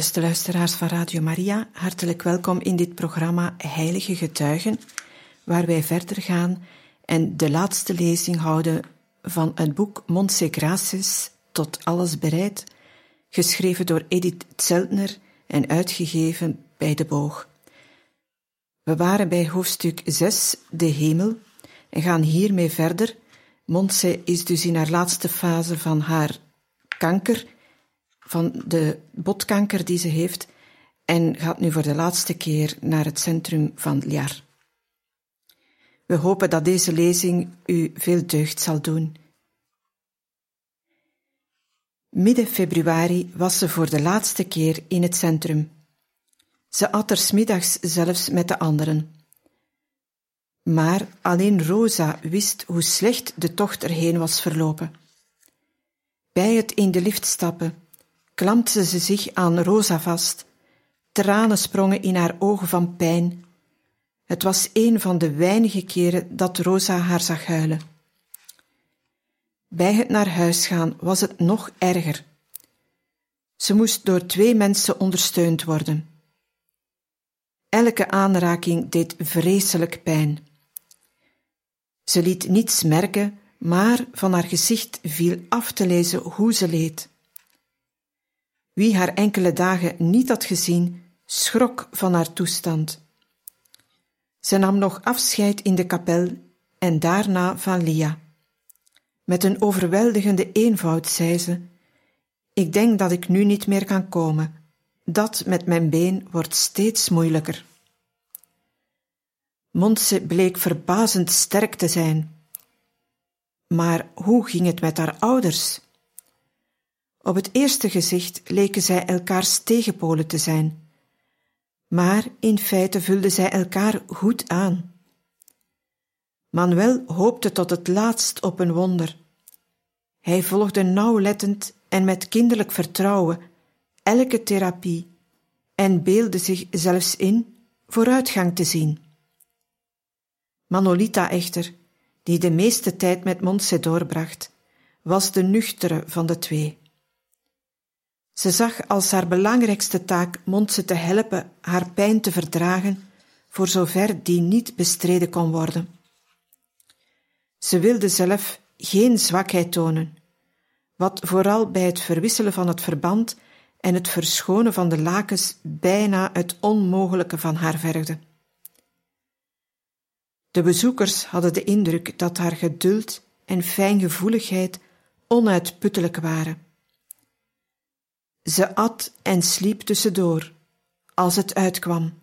Beste luisteraars van Radio Maria, hartelijk welkom in dit programma Heilige Getuigen, waar wij verder gaan en de laatste lezing houden van het boek Montse Gracis tot alles bereid, geschreven door Edith Zeltner en uitgegeven bij de Boog. We waren bij hoofdstuk 6, de hemel, en gaan hiermee verder. Montse is dus in haar laatste fase van haar kanker van de botkanker die ze heeft en gaat nu voor de laatste keer naar het centrum van Liar. We hopen dat deze lezing u veel deugd zal doen. Midden februari was ze voor de laatste keer in het centrum. Ze at er smiddags zelfs met de anderen. Maar alleen Rosa wist hoe slecht de tocht erheen was verlopen. Bij het in de lift stappen klampte ze zich aan Rosa vast. Tranen sprongen in haar ogen van pijn. Het was een van de weinige keren dat Rosa haar zag huilen. Bij het naar huis gaan was het nog erger. Ze moest door twee mensen ondersteund worden. Elke aanraking deed vreselijk pijn. Ze liet niets merken, maar van haar gezicht viel af te lezen hoe ze leed. Wie haar enkele dagen niet had gezien, schrok van haar toestand. Ze nam nog afscheid in de kapel en daarna van Lia. Met een overweldigende eenvoud zei ze: Ik denk dat ik nu niet meer kan komen. Dat met mijn been wordt steeds moeilijker. Montse bleek verbazend sterk te zijn. Maar hoe ging het met haar ouders? Op het eerste gezicht leken zij elkaars tegenpolen te zijn, maar in feite vulden zij elkaar goed aan. Manuel hoopte tot het laatst op een wonder. Hij volgde nauwlettend en met kinderlijk vertrouwen elke therapie en beelde zich zelfs in vooruitgang te zien. Manolita echter, die de meeste tijd met Montse doorbracht, was de nuchtere van de twee. Ze zag als haar belangrijkste taak Montse te helpen haar pijn te verdragen, voor zover die niet bestreden kon worden. Ze wilde zelf geen zwakheid tonen, wat vooral bij het verwisselen van het verband en het verschonen van de lakens bijna het onmogelijke van haar vergde. De bezoekers hadden de indruk dat haar geduld en fijngevoeligheid onuitputtelijk waren. Ze at en sliep tussendoor, als het uitkwam.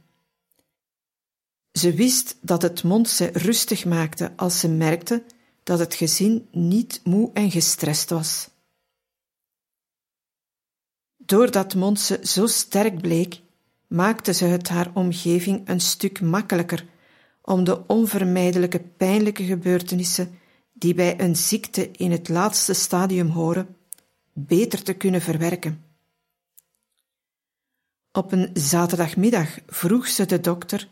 Ze wist dat het Montse rustig maakte als ze merkte dat het gezin niet moe en gestrest was. Doordat Montse zo sterk bleek, maakte ze het haar omgeving een stuk makkelijker om de onvermijdelijke pijnlijke gebeurtenissen die bij een ziekte in het laatste stadium horen, beter te kunnen verwerken. Op een zaterdagmiddag vroeg ze de dokter,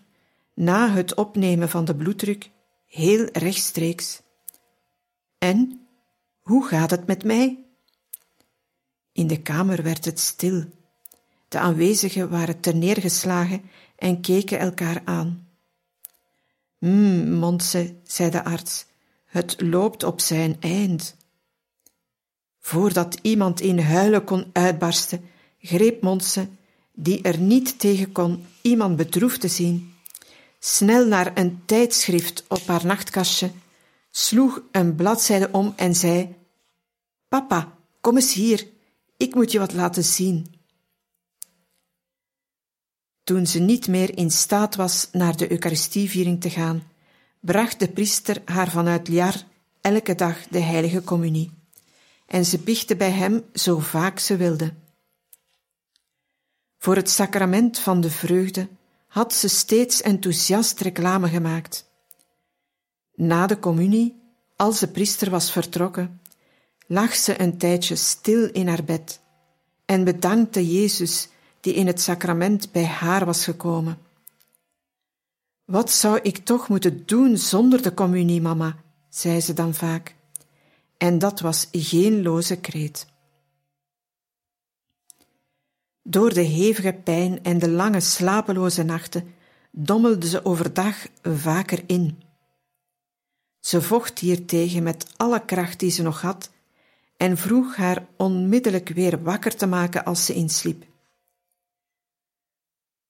na het opnemen van de bloeddruk, heel rechtstreeks: En, hoe gaat het met mij? In de kamer werd het stil. De aanwezigen waren terneergeslagen en keken elkaar aan. Hm, Montse, zei de arts, het loopt op zijn eind. Voordat iemand in huilen kon uitbarsten, greep Montse die er niet tegen kon iemand bedroefd te zien, snel naar een tijdschrift op haar nachtkastje, sloeg een bladzijde om en zei: Papa, kom eens hier, ik moet je wat laten zien. Toen ze niet meer in staat was naar de Eucharistieviering te gaan, bracht de priester haar vanuit Liar elke dag de heilige communie en ze biechten bij hem zo vaak ze wilde. Voor het sacrament van de vreugde had ze steeds enthousiast reclame gemaakt. Na de communie, als de priester was vertrokken, lag ze een tijdje stil in haar bed en bedankte Jezus die in het sacrament bij haar was gekomen. Wat zou ik toch moeten doen zonder de communie, mama, zei ze dan vaak. En dat was geen loze kreet. Door de hevige pijn en de lange slapeloze nachten dommelde ze overdag vaker in. Ze vocht hiertegen met alle kracht die ze nog had en vroeg haar onmiddellijk weer wakker te maken als ze insliep.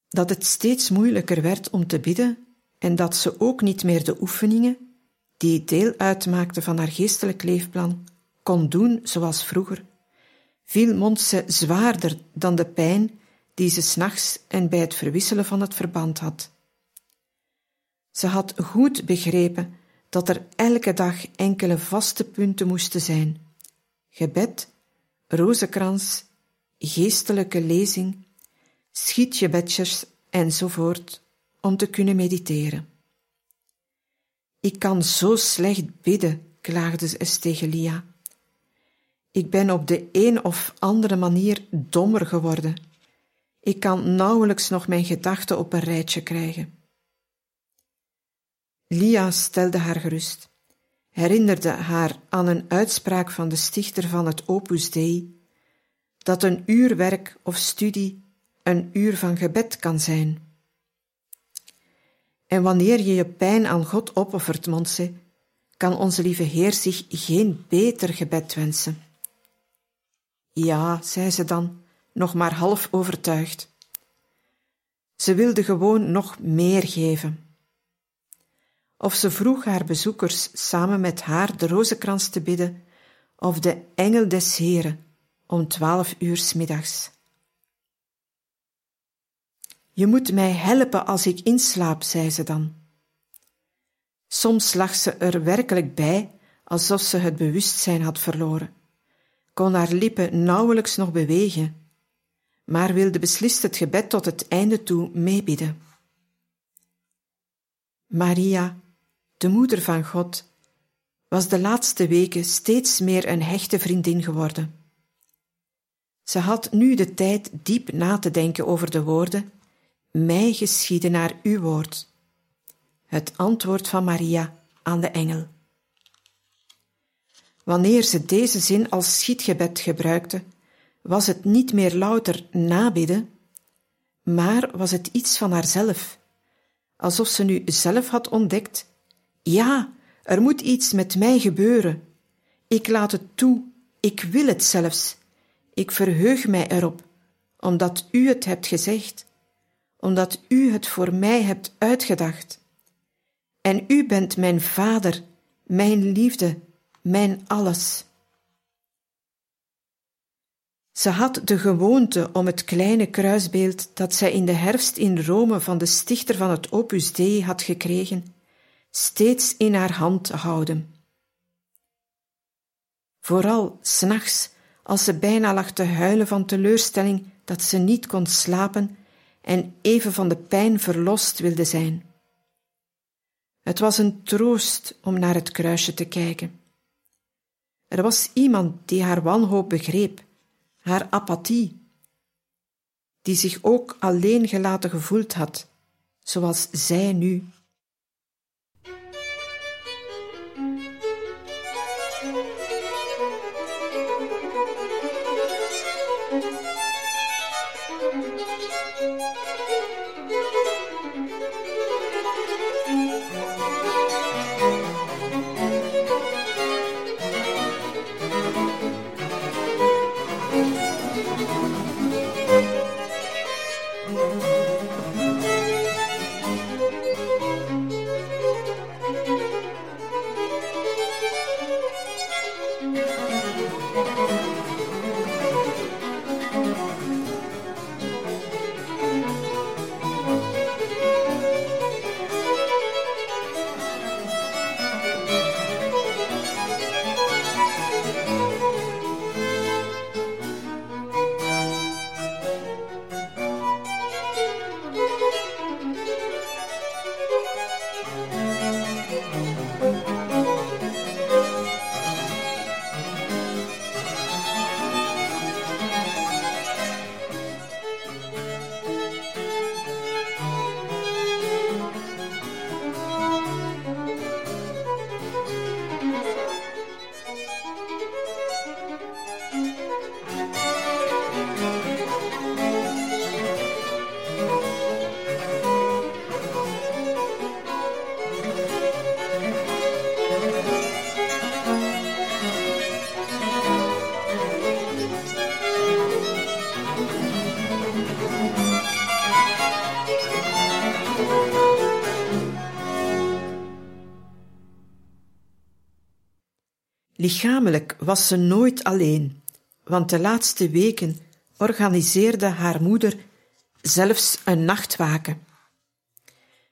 Dat het steeds moeilijker werd om te bidden en dat ze ook niet meer de oefeningen, die deel uitmaakten van haar geestelijk leefplan, kon doen zoals vroeger, viel Montse zwaarder dan de pijn die ze s'nachts en bij het verwisselen van het verband had. Ze had goed begrepen dat er elke dag enkele vaste punten moesten zijn: gebed, rozenkrans, geestelijke lezing, schietgebedjes enzovoort, om te kunnen mediteren. Ik kan zo slecht bidden, klaagde ze tegen Lia. Ik ben op de een of andere manier dommer geworden. Ik kan nauwelijks nog mijn gedachten op een rijtje krijgen. Lia stelde haar gerust, herinnerde haar aan een uitspraak van de stichter van het Opus Dei, dat een uur werk of studie een uur van gebed kan zijn. En wanneer je je pijn aan God opoffert, Monse, kan onze lieve Heer zich geen beter gebed wensen. Ja, zei ze dan, nog maar half overtuigd. Ze wilde gewoon nog meer geven. Of ze vroeg haar bezoekers samen met haar de rozenkrans te bidden, of de engel des Heren om twaalf uur middags. Je moet mij helpen als ik inslaap, zei ze dan. Soms lag ze er werkelijk bij, alsof ze het bewustzijn had verloren, kon haar lippen nauwelijks nog bewegen, maar wilde beslist het gebed tot het einde toe meebidden. Maria, de moeder van God, was de laatste weken steeds meer een hechte vriendin geworden. Ze had nu de tijd diep na te denken over de woorden mij geschieden naar uw woord. Het antwoord van Maria aan de engel. Wanneer ze deze zin als schietgebed gebruikte, was het niet meer louter nabidden, maar was het iets van haarzelf, alsof ze nu zelf had ontdekt: ja, er moet iets met mij gebeuren. Ik laat het toe, ik wil het zelfs. Ik verheug mij erop, omdat u het hebt gezegd omdat u het voor mij hebt uitgedacht. En u bent mijn vader, mijn liefde, mijn alles. Ze had de gewoonte om het kleine kruisbeeld dat zij in de herfst in Rome van de stichter van het Opus Dei had gekregen, steeds in haar hand te houden. Vooral s'nachts, als ze bijna lag te huilen van teleurstelling dat ze niet kon slapen, en even van de pijn verlost wilde zijn. Het was een troost om naar het kruisje te kijken. Er was iemand die haar wanhoop begreep, haar apathie, die zich ook alleen gelaten gevoeld had, zoals zij nu Lichamelijk was ze nooit alleen, want de laatste weken organiseerde haar moeder zelfs een nachtwaken.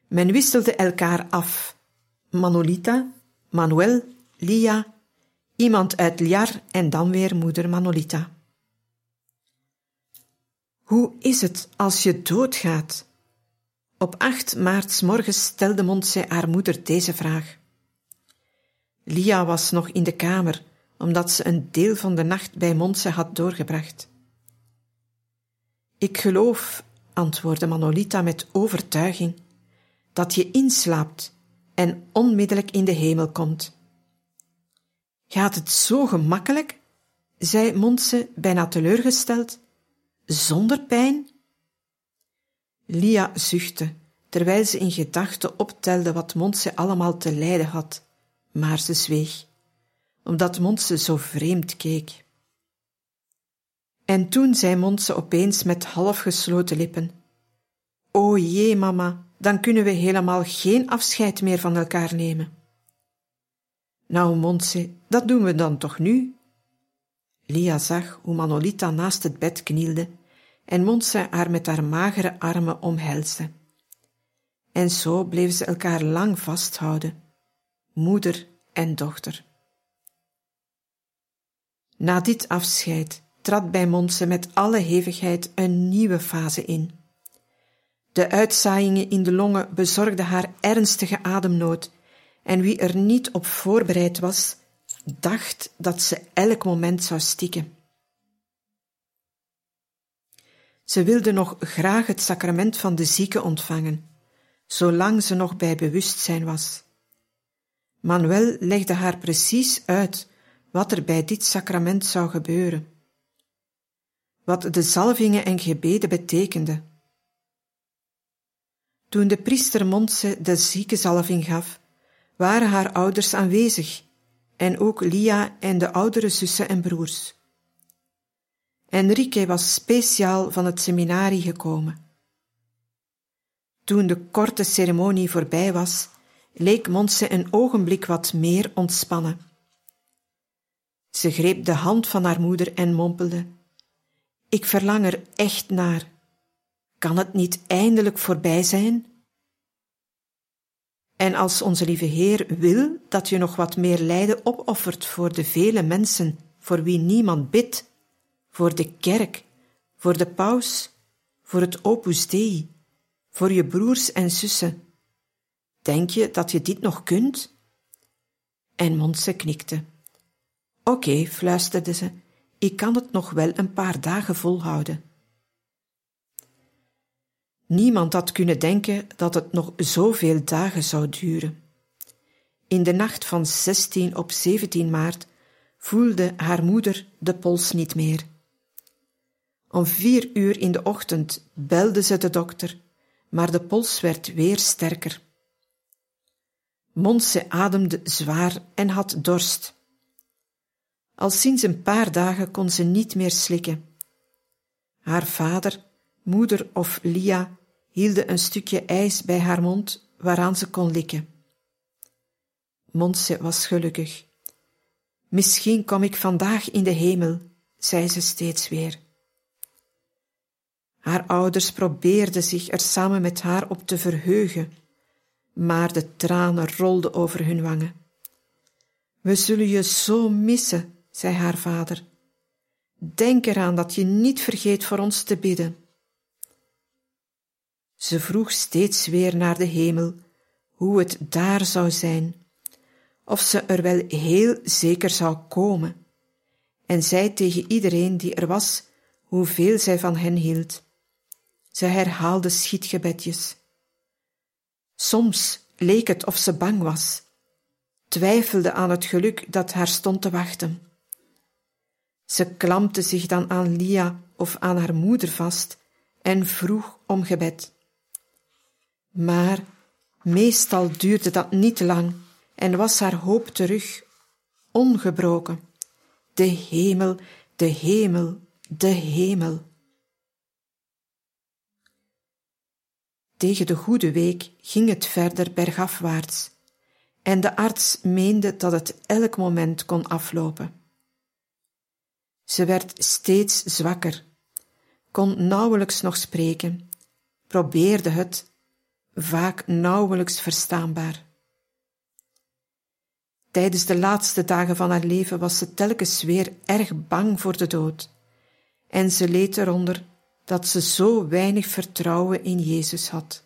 Men wisselde elkaar af. Manolita, Manuel, Lia, iemand uit Liar en dan weer moeder Manolita. Hoe is het als je doodgaat? Op 8 maart morgens stelde Montse haar moeder deze vraag. Lia was nog in de kamer, omdat ze een deel van de nacht bij Montse had doorgebracht. Ik geloof, antwoordde Manolita met overtuiging, dat je inslaapt en onmiddellijk in de hemel komt. Gaat het zo gemakkelijk? zei Montse bijna teleurgesteld. Zonder pijn? Lia zuchtte, terwijl ze in gedachten optelde wat Montse allemaal te lijden had, maar ze zweeg, omdat Montse zo vreemd keek. En toen zei Montse opeens met half gesloten lippen: O jee, mama, dan kunnen we helemaal geen afscheid meer van elkaar nemen. Nou, Montse, dat doen we dan toch nu? Lia zag hoe Manolita naast het bed knielde en Montse haar met haar magere armen omhelsde. En zo bleven ze elkaar lang vasthouden, moeder en dochter. Na dit afscheid trad bij Montse met alle hevigheid een nieuwe fase in. De uitzaaiingen in de longen bezorgden haar ernstige ademnood, en wie er niet op voorbereid was, dacht dat ze elk moment zou stikken. Ze wilde nog graag het sacrament van de zieke ontvangen, zolang ze nog bij bewustzijn was. Manuel legde haar precies uit wat er bij dit sacrament zou gebeuren, wat de zalvingen en gebeden betekenden. Toen de priester Montse de ziekenzalving gaf, waren haar ouders aanwezig en ook Lia en de oudere zussen en broers. Enrique was speciaal van het seminarie gekomen. Toen de korte ceremonie voorbij was, leek Montse een ogenblik wat meer ontspannen. Ze greep de hand van haar moeder en mompelde: Ik verlang er echt naar. Kan het niet eindelijk voorbij zijn? En als onze lieve Heer wil dat je nog wat meer lijden opoffert voor de vele mensen voor wie niemand bidt, voor de kerk, voor de paus, voor het Opus Dei, voor je broers en zussen. Denk je dat je dit nog kunt? En Monse knikte. Oké, fluisterde ze, ik kan het nog wel een paar dagen volhouden. Niemand had kunnen denken dat het nog zoveel dagen zou duren. In de nacht van 16 op 17 maart voelde haar moeder de pols niet meer. Om vier uur in de ochtend belde ze de dokter, maar de pols werd weer sterker. Monse ademde zwaar en had dorst. Al sinds een paar dagen kon ze niet meer slikken. Haar vader, moeder of Lia hielden een stukje ijs bij haar mond waaraan ze kon likken. Monse was gelukkig. Misschien kom ik vandaag in de hemel, zei ze steeds weer. Haar ouders probeerden zich er samen met haar op te verheugen, maar de tranen rolden over hun wangen. We zullen je zo missen, zei haar vader. Denk eraan dat je niet vergeet voor ons te bidden. Ze vroeg steeds weer naar de hemel, hoe het daar zou zijn, of ze er wel heel zeker zou komen, en zei tegen iedereen die er was hoeveel zij van hen hield. Ze herhaalde schietgebedjes. Soms leek het of ze bang was, twijfelde aan het geluk dat haar stond te wachten. Ze klampte zich dan aan Lia of aan haar moeder vast en vroeg om gebed. Maar meestal duurde dat niet lang en was haar hoop terug, ongebroken. De hemel, de hemel, de hemel. Tegen de goede week ging het verder bergafwaarts, en de arts meende dat het elk moment kon aflopen. Ze werd steeds zwakker, kon nauwelijks nog spreken, probeerde het, vaak nauwelijks verstaanbaar. Tijdens de laatste dagen van haar leven was ze telkens weer erg bang voor de dood, en ze leed eronder dat ze zo weinig vertrouwen in Jezus had.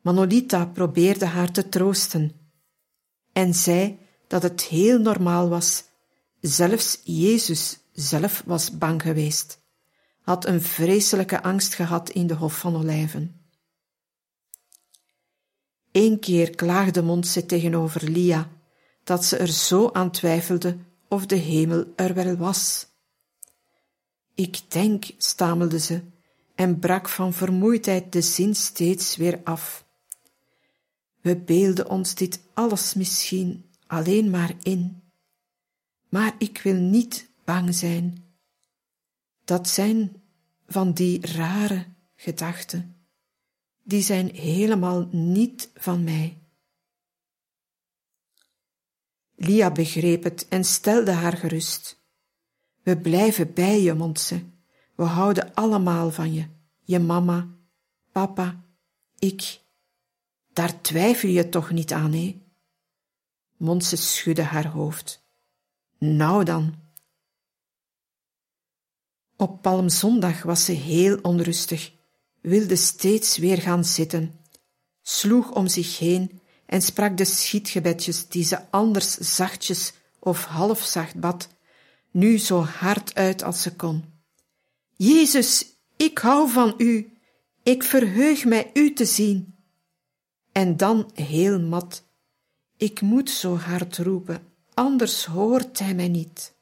Manolita probeerde haar te troosten en zei dat het heel normaal was. Zelfs Jezus zelf was bang geweest, had een vreselijke angst gehad in de Hof van Olijven. Eén keer klaagde Montse tegenover Lia dat ze er zo aan twijfelde of de hemel er wel was. Ik denk, stamelde ze en brak van vermoeidheid de zin steeds weer af. We beelden ons dit alles misschien alleen maar in, maar ik wil niet bang zijn. Dat zijn van die rare gedachten, die zijn helemaal niet van mij. Lia begreep het en stelde haar gerust. We blijven bij je, Montse. We houden allemaal van je. Je mama, papa, ik. Daar twijfel je toch niet aan, hè? Montse schudde haar hoofd. Nou dan. Op Palmzondag was ze heel onrustig, wilde steeds weer gaan zitten, sloeg om zich heen en sprak de schietgebedjes die ze anders zachtjes of half zacht bad, nu zo hard uit als ze kon. Jezus, ik hou van u, ik verheug mij u te zien. En dan heel mat, ik moet zo hard roepen, anders hoort hij mij niet.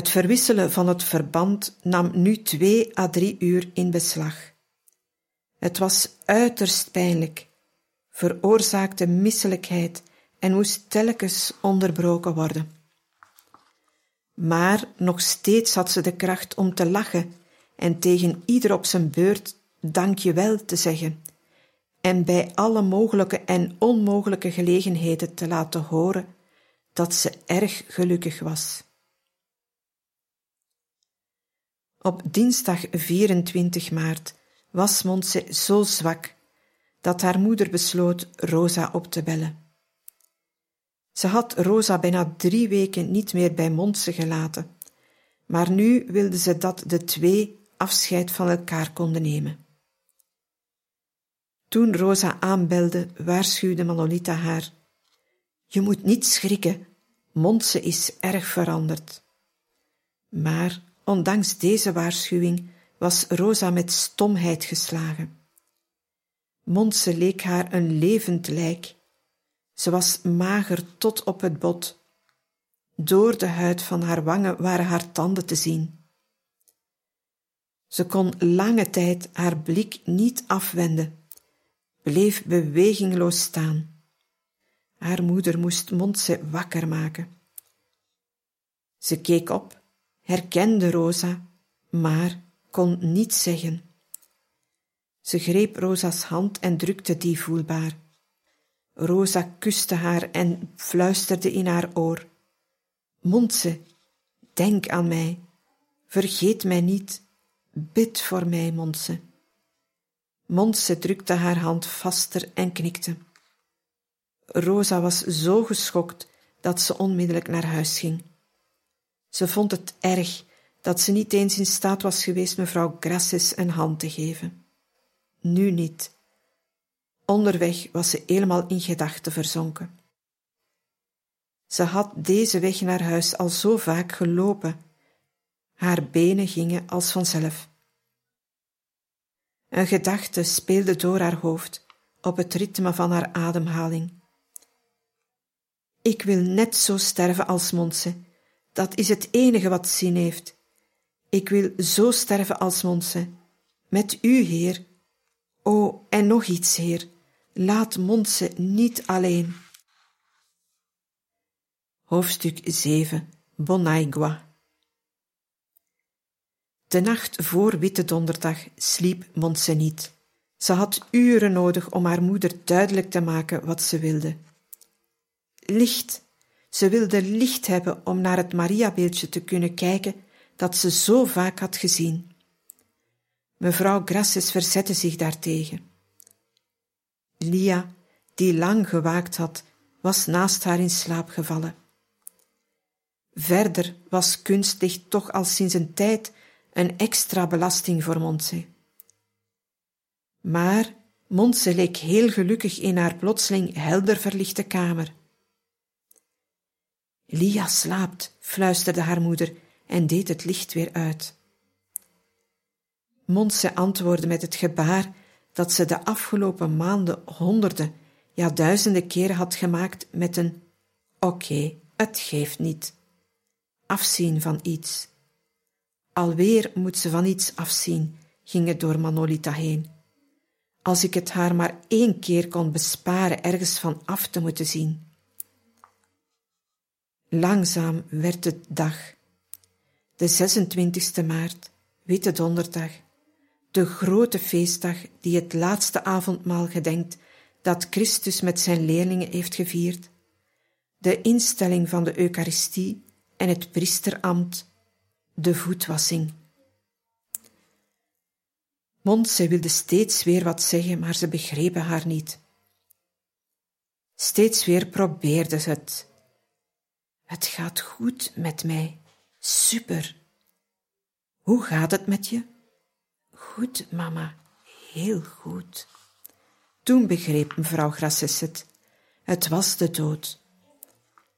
Het verwisselen van het verband nam nu twee à drie uur in beslag. Het was uiterst pijnlijk, veroorzaakte misselijkheid en moest telkens onderbroken worden. Maar nog steeds had ze de kracht om te lachen en tegen ieder op zijn beurt dank je wel te zeggen en bij alle mogelijke en onmogelijke gelegenheden te laten horen dat ze erg gelukkig was. Op dinsdag 24 maart was Montse zo zwak dat haar moeder besloot Rosa op te bellen. Ze had Rosa bijna drie weken niet meer bij Montse gelaten, maar nu wilde ze dat de twee afscheid van elkaar konden nemen. Toen Rosa aanbelde, waarschuwde Manolita haar. Je moet niet schrikken, Montse is erg veranderd. Maar Ondanks deze waarschuwing was Rosa met stomheid geslagen. Monse leek haar een levend lijk. Ze was mager tot op het bot. Door de huid van haar wangen waren haar tanden te zien. Ze kon lange tijd haar blik niet afwenden, bleef bewegingloos staan. Haar moeder moest Montse wakker maken. Ze keek op, herkende Rosa, maar kon niets zeggen. Ze greep Rosa's hand en drukte die voelbaar. Rosa kuste haar en fluisterde in haar oor. Montse, denk aan mij, vergeet mij niet, bid voor mij, Montse. Montse drukte haar hand vaster en knikte. Rosa was zo geschokt dat ze onmiddellijk naar huis ging. Ze vond het erg dat ze niet eens in staat was geweest mevrouw Grassis een hand te geven. Nu niet. Onderweg was ze helemaal in gedachten verzonken. Ze had deze weg naar huis al zo vaak gelopen. Haar benen gingen als vanzelf. Een gedachte speelde door haar hoofd op het ritme van haar ademhaling. Ik wil net zo sterven als Monse. Dat is het enige wat zin heeft. Ik wil zo sterven als Monse. Met u, Heer. O, en nog iets, Heer. Laat Monse niet alleen. Hoofdstuk 7 Bonaigua De nacht voor Witte Donderdag sliep Monse niet. Ze had uren nodig om haar moeder duidelijk te maken wat ze wilde. Licht. Ze wilde licht hebben om naar het Mariabeeldje te kunnen kijken dat ze zo vaak had gezien. Mevrouw Grasses verzette zich daartegen. Lia, die lang gewaakt had, was naast haar in slaap gevallen. Verder was kunstlicht toch al sinds een tijd een extra belasting voor Montse. Maar Montse leek heel gelukkig in haar plotseling helder verlichte kamer. Lia slaapt, fluisterde haar moeder en deed het licht weer uit. Montse antwoordde met het gebaar dat ze de afgelopen maanden honderden, ja duizenden keren had gemaakt met een oké, het geeft niet. Afzien van iets. Alweer moet ze van iets afzien, ging het door Manolita heen. Als ik het haar maar één keer kon besparen ergens van af te moeten zien. Langzaam werd het dag. De 26e maart, Witte Donderdag, de grote feestdag die het laatste avondmaal gedenkt dat Christus met zijn leerlingen heeft gevierd, de instelling van de Eucharistie en het priesterambt, de voetwassing. Montse wilde steeds weer wat zeggen, maar ze begrepen haar niet. Steeds weer probeerde ze het. Het gaat goed met mij. Super. Hoe gaat het met je? Goed, mama. Heel goed. Toen begreep mevrouw Grasses het. Het was de dood.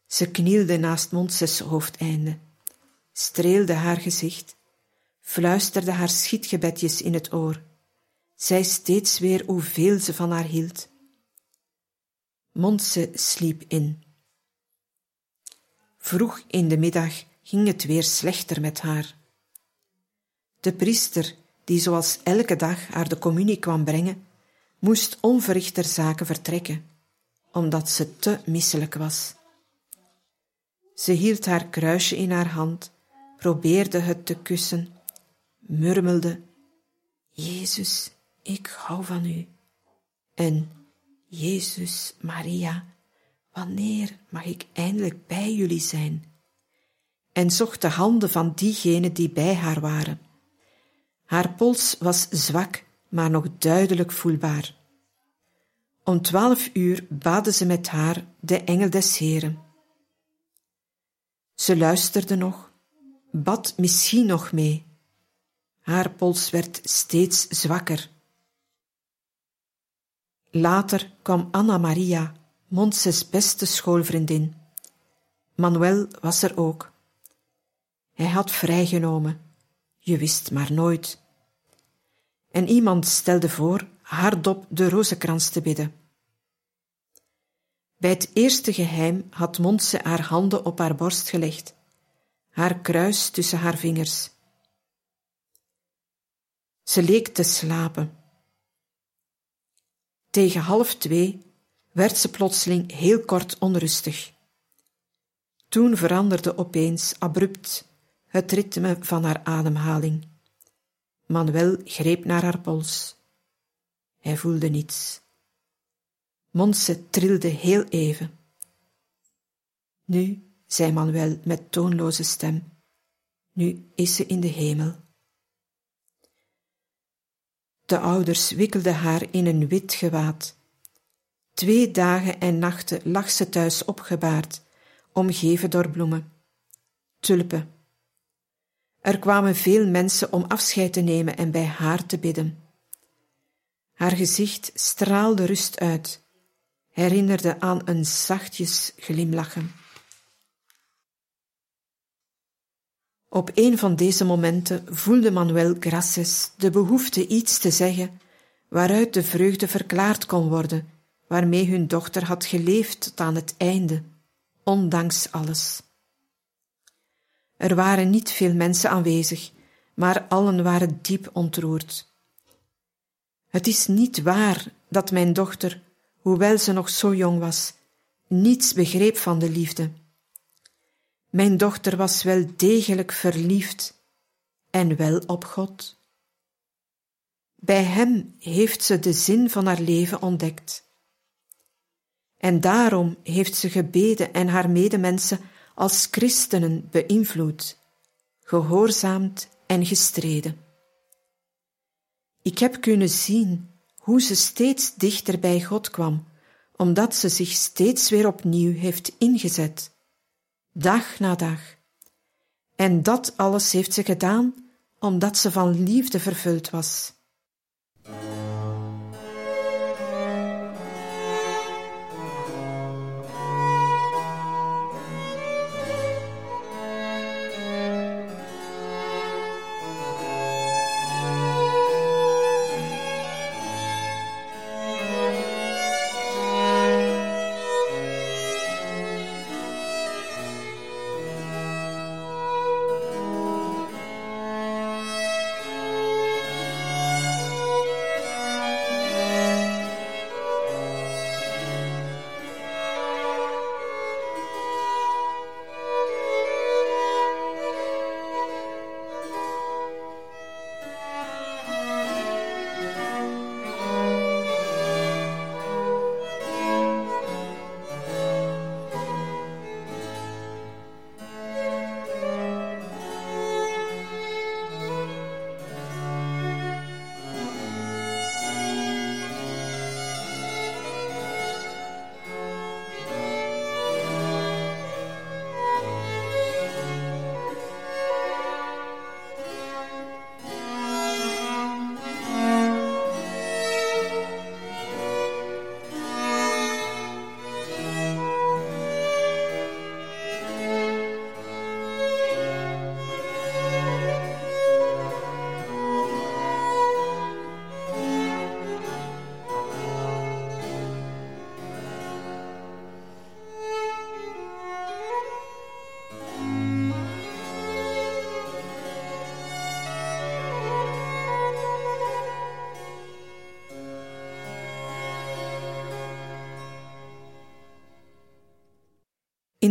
Ze knielde naast Montses hoofdeinde, streelde haar gezicht, fluisterde haar schietgebedjes in het oor, zei steeds weer hoeveel ze van haar hield. Montse sliep in. Vroeg in de middag ging het weer slechter met haar. De priester, die zoals elke dag haar de communie kwam brengen, moest onverrichter zaken vertrekken, omdat ze te misselijk was. Ze hield haar kruisje in haar hand, probeerde het te kussen, murmelde: Jezus, ik hou van u. En Jezus, Maria, wanneer mag ik eindelijk bij jullie zijn? En zocht de handen van diegenen die bij haar waren. Haar pols was zwak, maar nog duidelijk voelbaar. Om twaalf uur baden ze met haar de engel des Heren. Ze luisterde nog, bad misschien nog mee. Haar pols werd steeds zwakker. Later kwam Anna Maria, Montses beste schoolvriendin. Manuel was er ook. Hij had vrijgenomen, je wist maar nooit. En iemand stelde voor hardop de rozenkrans te bidden. Bij het eerste geheim had Montse haar handen op haar borst gelegd, haar kruis tussen haar vingers. Ze leek te slapen. Tegen half twee werd ze plotseling heel kort onrustig. Toen veranderde opeens abrupt het ritme van haar ademhaling. Manuel greep naar haar pols. Hij voelde niets. Monse trilde heel even. Nu, zei Manuel met toonloze stem, nu is ze in de hemel. De ouders wikkelden haar in een wit gewaad. Twee dagen en nachten lag ze thuis opgebaard, omgeven door bloemen, tulpen. Er kwamen veel mensen om afscheid te nemen en bij haar te bidden. Haar gezicht straalde rust uit, herinnerde aan een zachtjes glimlachen. Op een van deze momenten voelde Manuel Graces de behoefte iets te zeggen waaruit de vreugde verklaard kon worden, waarmee hun dochter had geleefd tot aan het einde, ondanks alles. Er waren niet veel mensen aanwezig, maar allen waren diep ontroerd. Het is niet waar dat mijn dochter, hoewel ze nog zo jong was, niets begreep van de liefde. Mijn dochter was wel degelijk verliefd en wel op God. Bij Hem heeft ze de zin van haar leven ontdekt. En daarom heeft ze gebeden en haar medemensen als christenen beïnvloed, gehoorzaamd en gestreden. Ik heb kunnen zien hoe ze steeds dichter bij God kwam, omdat ze zich steeds weer opnieuw heeft ingezet, dag na dag. En dat alles heeft ze gedaan omdat ze van liefde vervuld was.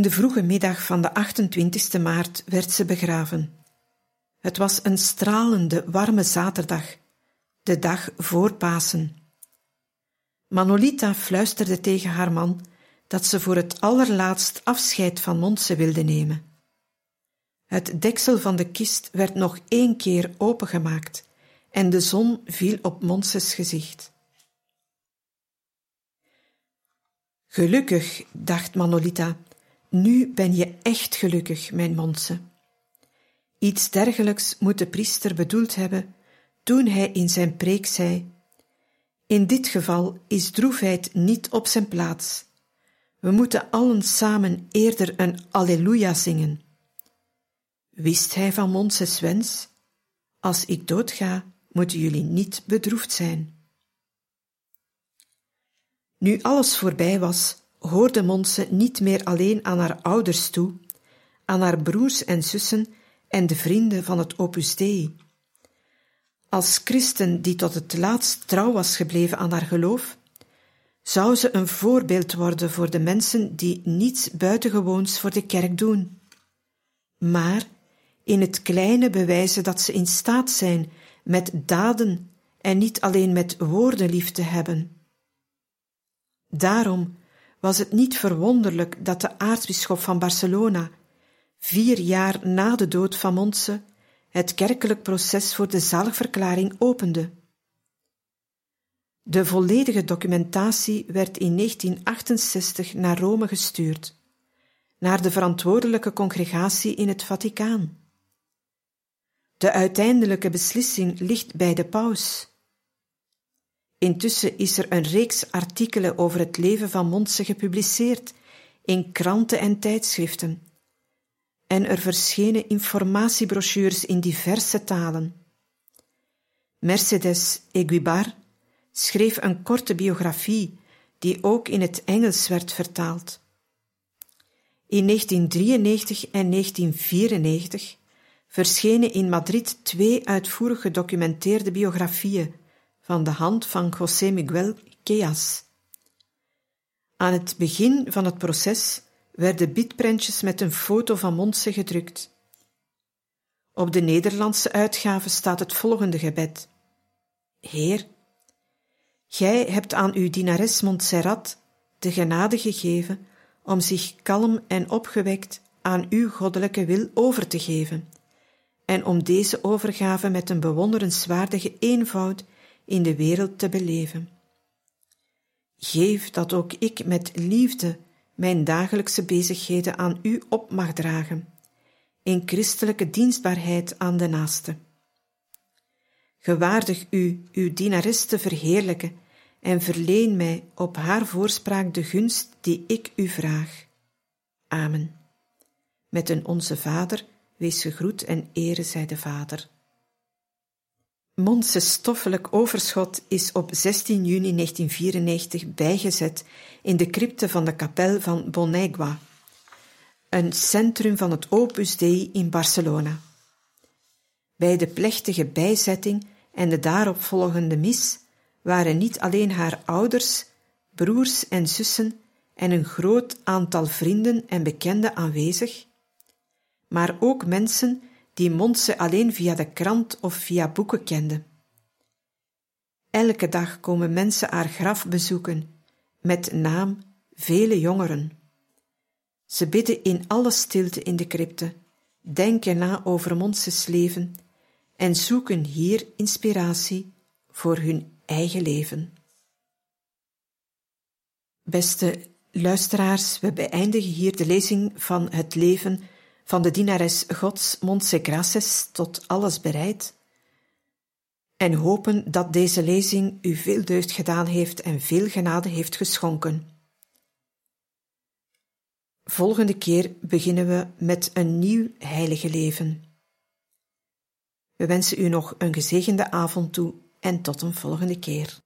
In de vroege middag van de 28 maart werd ze begraven. Het was een stralende, warme zaterdag, de dag voor Pasen. Manolita fluisterde tegen haar man dat ze voor het allerlaatst afscheid van Montse wilde nemen. Het deksel van de kist werd nog één keer opengemaakt en de zon viel op Montses gezicht. Gelukkig, dacht Manolita, nu ben je echt gelukkig, mijn Monse. Iets dergelijks moet de priester bedoeld hebben toen hij in zijn preek zei: In dit geval is droefheid niet op zijn plaats. We moeten allen samen eerder een Alleluia zingen. Wist hij van Monses wens? Als ik doodga, moeten jullie niet bedroefd zijn. Nu alles voorbij was, hoorde Monse niet meer alleen aan haar ouders toe, aan haar broers en zussen en de vrienden van het Opus Dei. Als christen die tot het laatst trouw was gebleven aan haar geloof, zou ze een voorbeeld worden voor de mensen die niets buitengewoons voor de kerk doen, maar in het kleine bewijzen dat ze in staat zijn met daden en niet alleen met woorden lief te hebben. Daarom was het niet verwonderlijk dat de aartsbisschop van Barcelona, vier jaar na de dood van Montse, het kerkelijk proces voor de zaligverklaring opende. De volledige documentatie werd in 1968 naar Rome gestuurd, naar de verantwoordelijke congregatie in het Vaticaan. De uiteindelijke beslissing ligt bij de paus. Intussen is er een reeks artikelen over het leven van Montse gepubliceerd in kranten en tijdschriften. En er verschenen informatiebrochures in diverse talen. Mercedes Eguibar schreef een korte biografie die ook in het Engels werd vertaald. In 1993 en 1994 verschenen in Madrid twee uitvoerig gedocumenteerde biografieën van de hand van José Miguel Queas. Aan het begin van het proces werden bitprentjes met een foto van Montse gedrukt. Op de Nederlandse uitgave staat het volgende gebed. Heer, Gij hebt aan uw dienares Montserrat de genade gegeven om zich kalm en opgewekt aan uw goddelijke wil over te geven, en om deze overgave met een bewonderenswaardige eenvoud in de wereld te beleven. Geef dat ook ik met liefde mijn dagelijkse bezigheden aan u op mag dragen, in christelijke dienstbaarheid aan de naaste. Gewaardig u uw dienares te verheerlijken en verleen mij op haar voorspraak de gunst die ik u vraag. Amen. Met een Onze Vader, wees gegroet en ere zij de Vader. Monse stoffelijk overschot is op 16 juni 1994 bijgezet in de crypte van de kapel van Bonegua, een centrum van het Opus Dei in Barcelona. Bij de plechtige bijzetting en de daaropvolgende mis waren niet alleen haar ouders, broers en zussen en een groot aantal vrienden en bekenden aanwezig, maar ook mensen die Montse alleen via de krant of via boeken kende. Elke dag komen mensen haar graf bezoeken, met naam vele jongeren. Ze bidden in alle stilte in de crypte, denken na over Montses leven en zoeken hier inspiratie voor hun eigen leven. Beste luisteraars, we beëindigen hier de lezing van het leven van de dienares Gods Montse tot alles bereid en hopen dat deze lezing u veel deugd gedaan heeft en veel genade heeft geschonken. Volgende keer beginnen we met een nieuw heilige leven. We wensen u nog een gezegende avond toe en tot een volgende keer.